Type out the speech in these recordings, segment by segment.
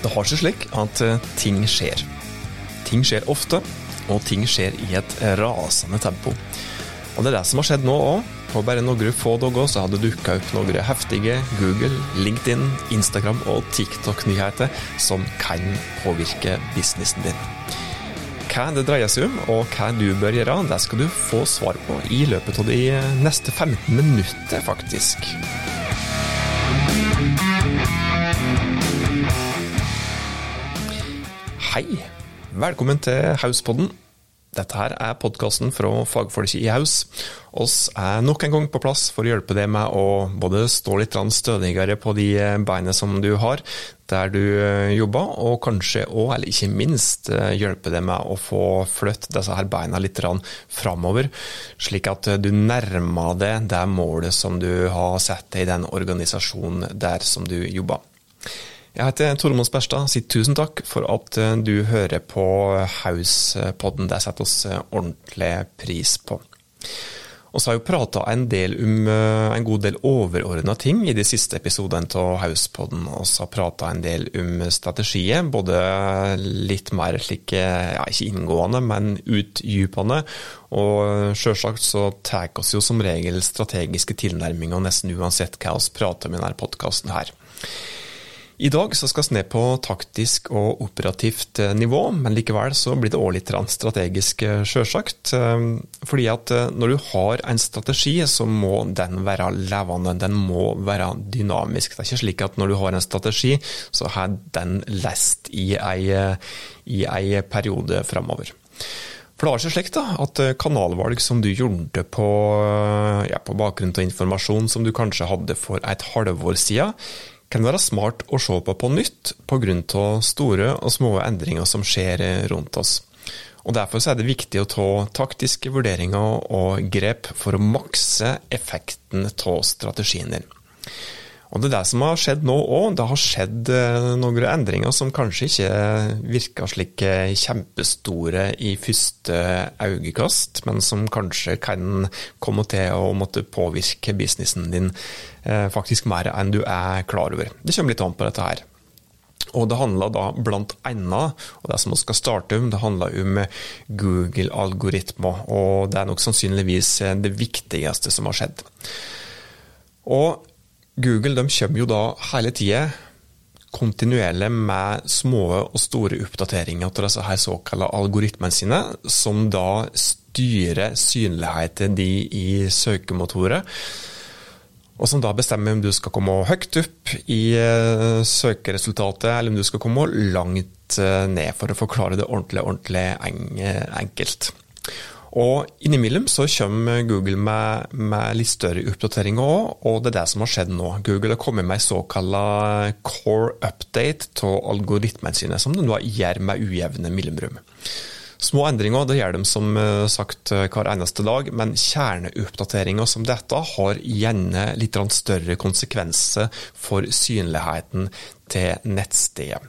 Det har seg slik at eh, ting skjer. Ting skjer ofte, og ting skjer i et rasende tempo. Og det er det som har skjedd nå òg. På bare noen få dager så hadde det dukka opp noen heftige Google, LinkedIn, Instagram og TikTok-nyheter som kan påvirke businessen din. Hva det dreier seg om, og hva du bør gjøre, det skal du få svar på i løpet av de neste 15 minutter, faktisk. Hei. Velkommen til Hauspodden. Dette her er podkasten fra fagfolk i Haus. Oss er nok en gang på plass for å hjelpe deg med å både stå litt stødigere på de beina som du har der du eh, jobber, og kanskje òg, eller ikke minst, eh, hjelpe deg med å få flytte disse her beina litt framover, slik at du nærmer deg det målet som du har sett deg i den organisasjonen der som du jobber. Jeg heter Tormod Sperstad. og sier tusen takk for at eh, du hører på Hauspodden. Det setter oss eh, ordentlig pris på. Og så har jeg prata en del om eh, en god del overordna ting i de siste episodene av Hauspodden. Og så har prata en del om strategier, både litt mer slik, ja, ikke inngående, men utdypende. Og sjølsagt så tar oss jo som regel strategiske tilnærminger nesten uansett hva vi prater om i denne podkasten her. I dag så skal vi ned på taktisk og operativt eh, nivå, men likevel så blir det òg litt strategisk, eh, sjølsagt. Eh, fordi at når du har en strategi, så må den være levende, den må være dynamisk. Det er ikke slik at når du har en strategi, så har den lest i ei, i ei periode framover. For det er ikke slik da, at kanalvalg som du gjorde på, ja, på bakgrunn av informasjon som du kanskje hadde for et halvår siden, kan være smart å se på på nytt pga. store og små endringer som skjer rundt oss. Og Derfor er det viktig å ta taktiske vurderinger og grep for å makse effekten av strategien din. Og Det er det som har skjedd nå òg. Det har skjedd eh, noen endringer som kanskje ikke virker slik eh, kjempestore i første øyekast, men som kanskje kan komme til å måtte påvirke businessen din eh, faktisk mer enn du er klar over. Det kommer litt an på dette her. Og Det handler da blant annet, og det som vi skal starte om, det handler om Google-algoritmer. Og det er nok sannsynligvis det viktigste som har skjedd. Og Google de kommer jo da hele tida kontinuerlig med små og store oppdateringer til disse her såkalte algoritmene sine, som da styrer synligheten de i søkemotorer. Og som da bestemmer om du skal komme høyt opp i uh, søkeresultatet, eller om du skal komme langt uh, ned, for å forklare det ordentlig, ordentlig enkelt. Og innimellom så kommer Google med, med litt større oppdateringer òg, og det er det som har skjedd nå. Google har kommet med en såkalt core update av algoritmene sine, som de nå gjør med ujevne mellomrom. Små endringer det gjør de som eh, sagt hver eneste dag, men kjerneoppdateringer som dette har gjerne litt større konsekvenser for synligheten til nettstedet.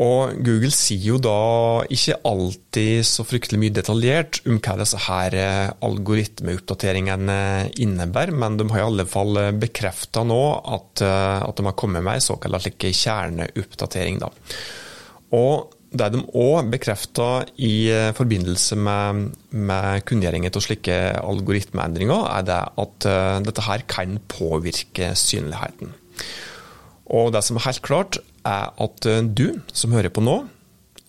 Og Google sier jo da ikke alltid så fryktelig mye detaljert om hva disse her eh, algoritmeoppdateringene innebærer, men de har i alle fall eh, bekrefta nå at, eh, at, de har kommet med en såkalt kjerneoppdatering. Da. Og det de òg bekrefta i forbindelse med, med kunngjøringen av slike algoritmeendringer, er det at dette her kan påvirke synligheten. Og det som er helt klart, er at eh, du som hører på nå,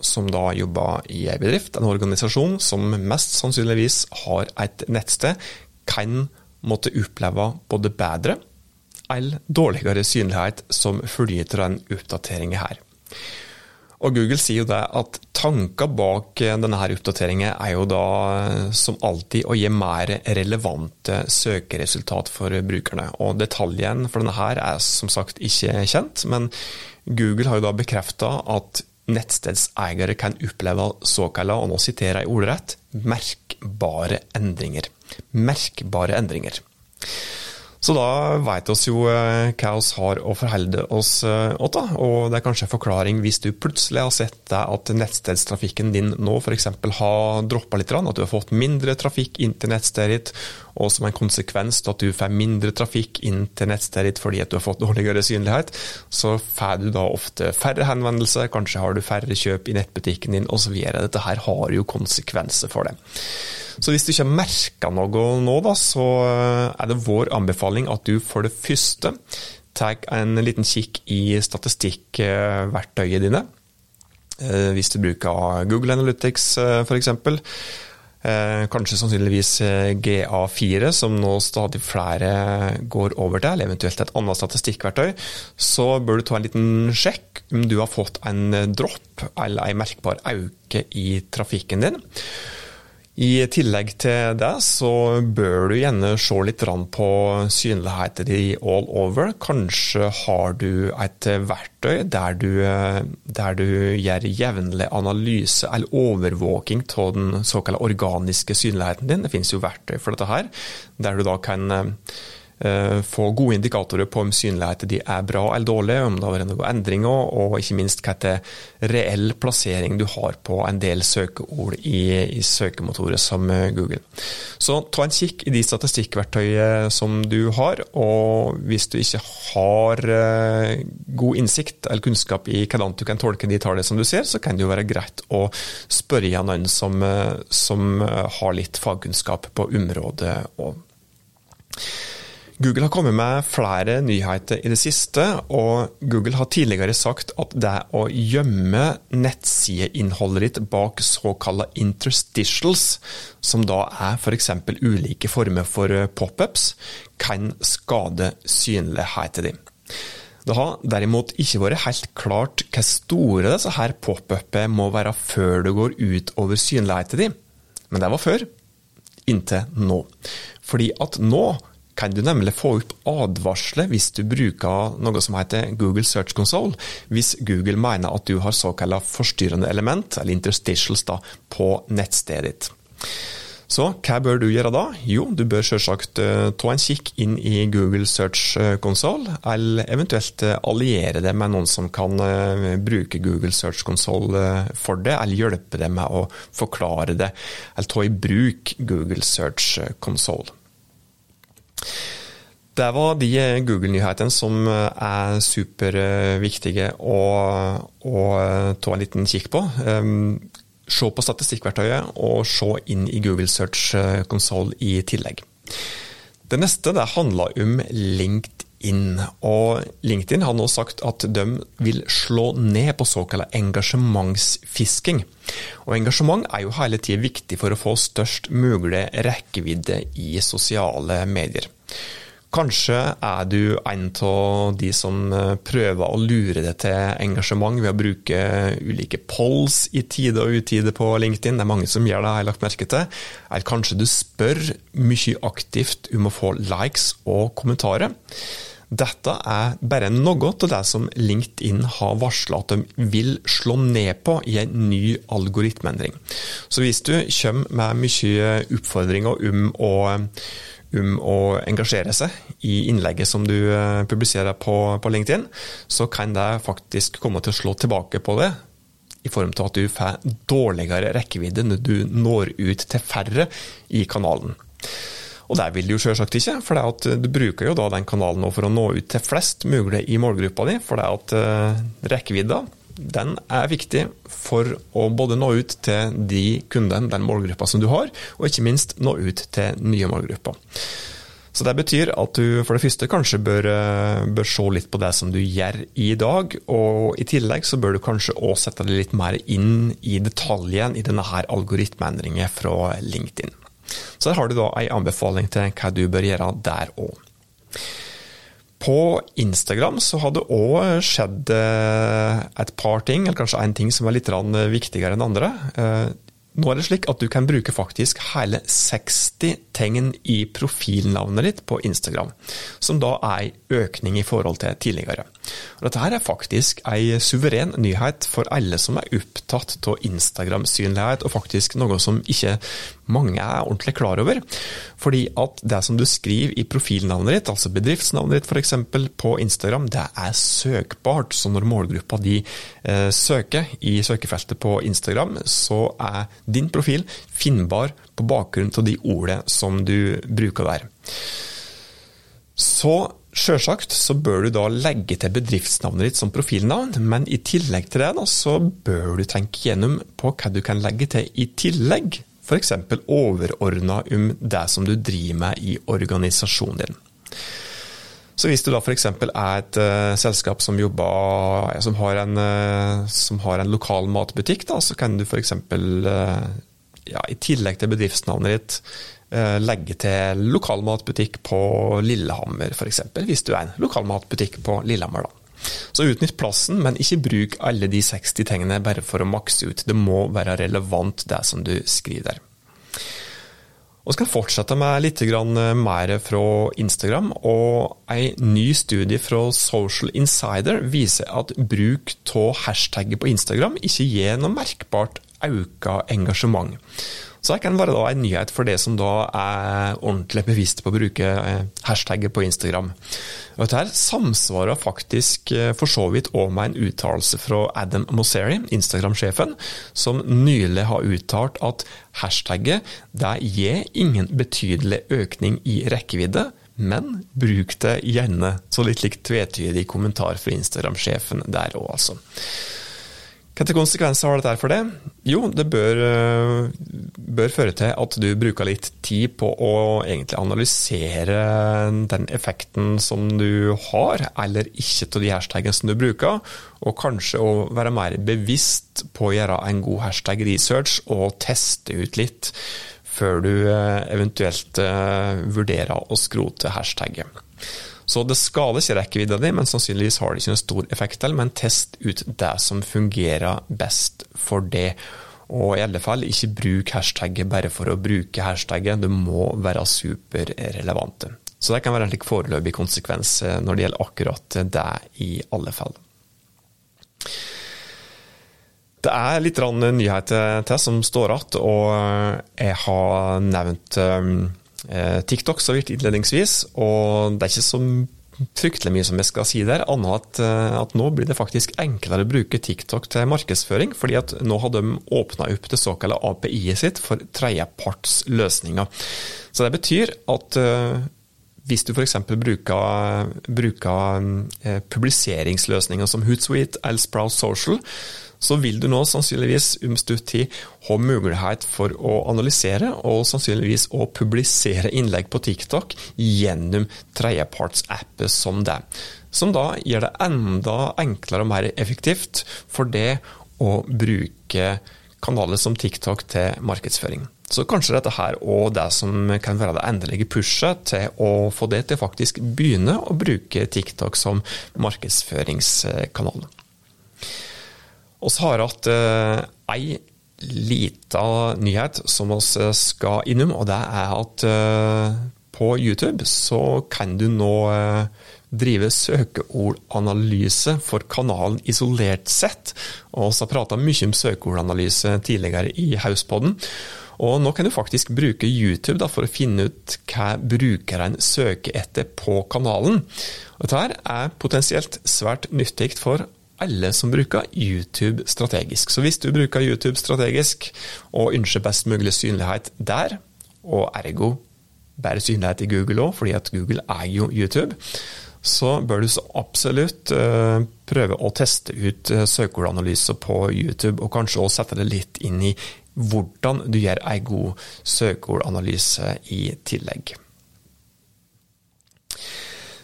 som da jobber i en bedrift, en organisasjon som mest sannsynligvis har et nettsted, kan måtte oppleve både bedre eller dårligere synlighet som følge av den oppdateringen her. Og Google sier jo det at tanker bak denne her oppdateringen er jo da som alltid å gi mer relevante søkeresultat for brukerne. Og detaljen for denne her er som sagt ikke kjent, men Google har jo da bekrefta at nettstedseiere kan oppleve såkalte, og nå siterer jeg ordrett, merkbare endringer. Merkbare endringer. Så da vet oss jo eh, hva oss har å forholde oss åt, da. og det er kanskje en forklaring hvis du plutselig har sett deg at nettstedstrafikken din nå f.eks. har droppa litt, at du har fått mindre trafikk inn til nettstedet ditt, og som en konsekvens at du får mindre trafikk inn til nettstedet ditt fordi at du har fått dårligere synlighet, så får du da ofte færre henvendelser, kanskje har du færre kjøp i nettbutikken din osv. Dette her har jo konsekvenser for det. Så hvis du ikke har merka noe nå, da, så eh, er det vår anbefaling at du for det første tar en liten kikk i statistikkverktøyet dine. Eh, hvis du bruker Google Analytics f.eks. Eh, kanskje sannsynligvis GA4, som nå stadig flere går over til, eller eventuelt et annet statistikkverktøy, så bør du ta en liten sjekk om du har fått en dropp eller en merkbar auke i trafikken din. I tillegg til det så bør du gjerne se litt på synligheten din all over. Kanskje har du et verktøy der du, der du gjør jevnlig analyse eller overvåking av den såkalte organiske synligheten din. Det finnes jo verktøy for dette her, der du da kan få gode indikatorer på om synligheten de er bra eller dårlig, om det har vært noen endringer, og ikke minst hva til reell plassering du har på en del søkeord i, i søkemotorer som eh, Google. Så ta en kikk i de statistikkverktøyene som du har, og hvis du ikke har eh, god innsikt eller kunnskap i hvordan du kan tolke de tallene som du ser, så kan det jo være greit å spørre noen som, som har litt fagkunnskap på området. og Google har kommet med flere nyheter i det siste, og Google har tidligere sagt at det å gjemme nettsideinnholdet ditt bak såkalte interstitials, som da er f.eks. For ulike former for pop-ups, kan skade synligheten din. Det har derimot ikke vært helt klart hvor store disse her pop-upene må være før det går ut over synligheten din, men det var før. Inntil nå. Fordi at nå kan du nemlig få opp advarsler hvis du bruker noe som heter Google Search Console, hvis Google mener at du har såkalt forstyrrende element, eller interstitials, da, på nettstedet ditt. Så hva bør du gjøre da? Jo, du bør selvsagt uh, ta en kikk inn i Google Search eh, Console, eller eventuelt uh, alliere det med noen som kan bruke Google Search Console for det, eller hjelpe deg med å forklare det, eller ta i bruk Google Search Console. Det var de Google-nyhetene som er superviktige å, å, ta en liten kikk på. Um, se på statistikkverktøyet, og se inn i Google Search Console i tillegg. Det neste det handler om LinkedIn. Og LinkedIn har nå sagt at de vil slå ned på såkalt engasjementsfisking. Og engasjement er jo hele tida viktig for å få størst mulig rekkevidde i sosiale medier. Kanskje er du en av de som eh, prøver å lure deg til engasjement ved å bruke ulike polls i tide og utide på LinkedIn. Det er mange som gjør det, har jeg lagt merke til. Eller kanskje du spør mye aktivt om å få likes og kommentarer. Dette er bare noe av det som LinkedIn har varsla at de vil slå ned på i en ny algoritmeendring. Så hvis du kommer med mye oppfordringer om å om å engasjere seg i innlegget som du eh, publiserer på, på, LinkedIn, så kan det faktisk komme til å slå tilbake på det. I form av at du får dårligere rekkevidde når du når ut til færre i kanalen. Og det vil du jo selvsagt ikke, for du bruker jo da den kanalen for å nå ut til flest mulig i målgruppa di. For det at uh, rekkevidda den er viktig for å både nå ut til de kundene, den målgruppa som du har, og ikke minst nå ut til nye målgrupper. Så Det betyr at du for det første kanskje bør, eh, bør, se litt på det som du gjør i dag, og i tillegg så bør du kanskje også sette deg litt mer inn i detaljen i denne her algoritmeendringen fra LinkedIn. Så der har du da en anbefaling til hva du bør gjøre der òg. På Instagram så har det òg skjedd eh, et par ting, eller kanskje en ting som er litt viktigere enn andre. Nå er det slik at du kan bruke faktisk hele 60 tegn i profilnavnet ditt på Instagram, som da er en økning i forhold til tidligere. Og dette her er faktisk en suveren nyhet for alle som er opptatt av Instagram-synlighet, og faktisk noe som ikke mange er ordentlig klar over. Fordi at det som du skriver i profilnavnet ditt, altså bedriftsnavnet ditt f.eks. på Instagram, det er søkbart. Så når målgruppa di eh, søker i søkefeltet på Instagram, så er din profil finnbar på bakgrunn av de ordene som du bruker der. Så Sjølsagt så bør du da legge til bedriftsnavnet ditt som profilnavn, men i tillegg til det da, så bør du tenke gjennom på hva du kan legge til i tillegg, f.eks. overordna om det som du driver med i organisasjonen din. Så hvis du da f.eks. er et uh, selskap som, jobber, som, har en, uh, som, har en, lokal matbutikk, da, så kan du f.eks. Uh, ja, i tillegg til bedriftsnavnet ditt uh, legge til lokal matbutikk på Lillehammer, f.eks. Hvis du er en lokal matbutikk på Lillehammer, da. Så utnytt plassen, men ikke bruk alle de 60 tingene bare for å makse ut. Det må være relevant, det som du skriver der. Og skal fortsette med litt mer fra Instagram. og En ny studie fra Social Insider viser at bruk av hashtagget på Instagram ikke gir noe merkbart økt engasjement. Så det kan være da en nyhet for det som da er ordentlig bevisst på å bruke eh, hashtagget på Instagram. Og Dette samsvarer faktisk eh, for så vidt òg med en uttalelse fra Adam Mosseri, Instagram-sjefen, som nylig har uttalt at hashtagget det gir ingen betydelig økning i rekkevidde, men bruk det gjerne. Så litt likt tvetydig kommentar fra Instagram-sjefen der òg, altså. Hvilke konsekvenser har dette for det? Jo, det bør, eh, bør, føre til at du bruker litt tid på å egentlig analysere den effekten som du har, eller ikke av de hashtagene som du bruker, og kanskje å være mer bevisst på å gjøre en god hashtag research og teste ut litt før du eh, eventuelt eh, vurderer å skrote hashtagget. Så det skader ikke rekkevidda di, men sannsynligvis har det ikke noen stor effekt til. Men test ut det som fungerer best for det. Og i alle fall, ikke bruk hashtagget bare for å bruke hashtagget, det må være superrelevante. Så det kan være en slik foreløpig konsekvens eh, når det gjelder akkurat det, i alle fall. Det er litt nyheter til som står igjen, og jeg har nevnt eh, Eh, TikTok så vidt innledningsvis, og det er ikke så fryktelig mye som jeg skal si der, annet at, eh, at nå blir det faktisk enklere å bruke TikTok til markedsføring, fordi at nå har de åpna opp det såkalte API-et sitt for tredjepartsløsninger. Så det betyr at uh, hvis du f.eks. bruker, bruker publiseringsløsninger som Hootsuite eller Sprout Social, så vil du nå sannsynligvis om stutt tid ha mulighet for å analysere og sannsynligvis å publisere innlegg på TikTok gjennom tredjepartsapper som det. Som da gjør det enda enklere og mer effektivt for det å bruke kanaler som TikTok til markedsføring. Så kanskje dette her og det som kan være det endelige pushet til å få det til faktisk begynne å bruke TikTok som markedsføringskanal. Vi har hatt eh, ei lita nyhet som vi skal innom, og det er at eh, på YouTube så kan du nå eh, drive søkeordanalyse for kanalen isolert sett. Og vi har prata mye om søkeordanalyse tidligere i Hauspodden. Og nå kan du faktisk bruke YouTube da, for å finne ut hva brukeren søker etter på kanalen. Dette er potensielt svært nyttig for alle som bruker YouTube strategisk. Så hvis du bruker YouTube strategisk og ønsker best mulig synlighet der, og ergo bare synlighet i Google òg, fordi at Google er jo YouTube, så bør du så absolutt uh, prøve å teste ut uh, søkeordanalyser på YouTube, og kanskje også sette det litt inn i hvordan du gjør en god søkeordanalyse i tillegg.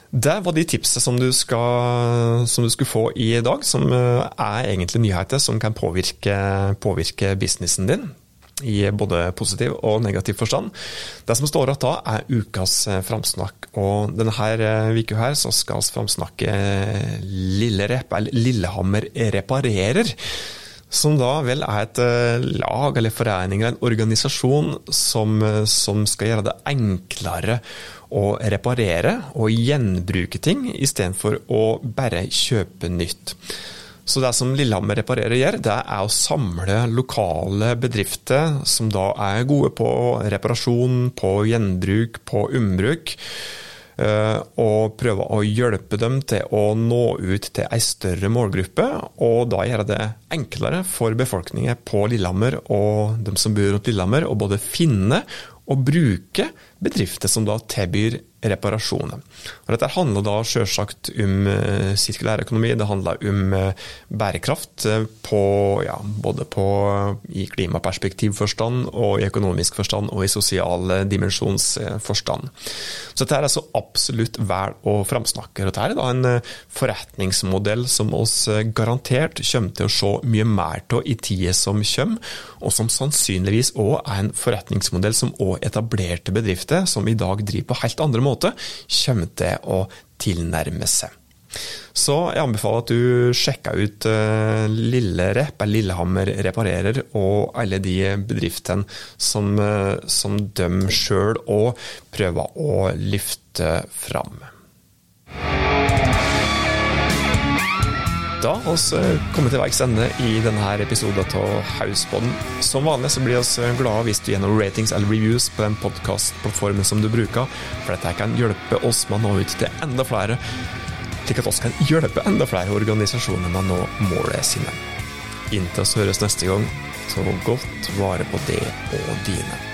Det var de tipsene som som du skulle få i dag, som eh, er egentlig nyheter som kan påvirke, påvirke businessen din i både positiv og negativ forstand. Det som står igjen da, er ukas eh, framsnakk. Og denne uka eh, her så skal vi framsnakke Lillerep, eller Lillehammer reparerer. Som da vel er et eh, lag eller forening eller en organisasjon som, eh, som skal gjøre det enklere å reparere og gjenbruke ting, istedenfor å bare kjøpe nytt. Så det som Lillehammer Reparerer gjør, det er å samle lokale bedrifter som da er gode på reparasjon, på gjenbruk, på ombruk. Eh, og prøve å hjelpe dem til å nå ut til ei større målgruppe, og da gjøre det enklere for befolkningen på Lillehammer og dem som bor rundt Lillehammer, å både finne og bruke bedrifter som da tilbyr reparasjoner. Og dette handler da selvsagt om uh, sirkulær økonomi, det handler om uh, bærekraft uh, på, ja, både på, i klimaperspektivforstand og i økonomisk forstand og i sosial dimensjonsforstand. Så dette er altså absolutt vel å framsnakke. Dette er da en forretningsmodell som oss garantert kommer til å se mye mer av i tida som kommer, og som sannsynligvis òg er en forretningsmodell som òg etablerte bedrifter, som i dag driver på helt andre måter, måte, kommer til å tilnærme seg. Så jeg anbefaler at du sjekker ut uh, Lille Rep, Lillehammer Reparerer, og alle de bedriftene som, uh, som de sjøl òg prøver å løfte fram. Da har vi kommet til veis ende i denne episoden av Hausboden. Som vanlig så blir vi glade hvis du gjennom ratings eller reviews på den podkastplattformen som du bruker, for dette kan hjelpe oss med å nå ut til enda flere, slik at vi kan hjelpe enda flere organisasjoner med å nå målet sine. Inntil vi høres neste gang, ta godt vare på det og dine.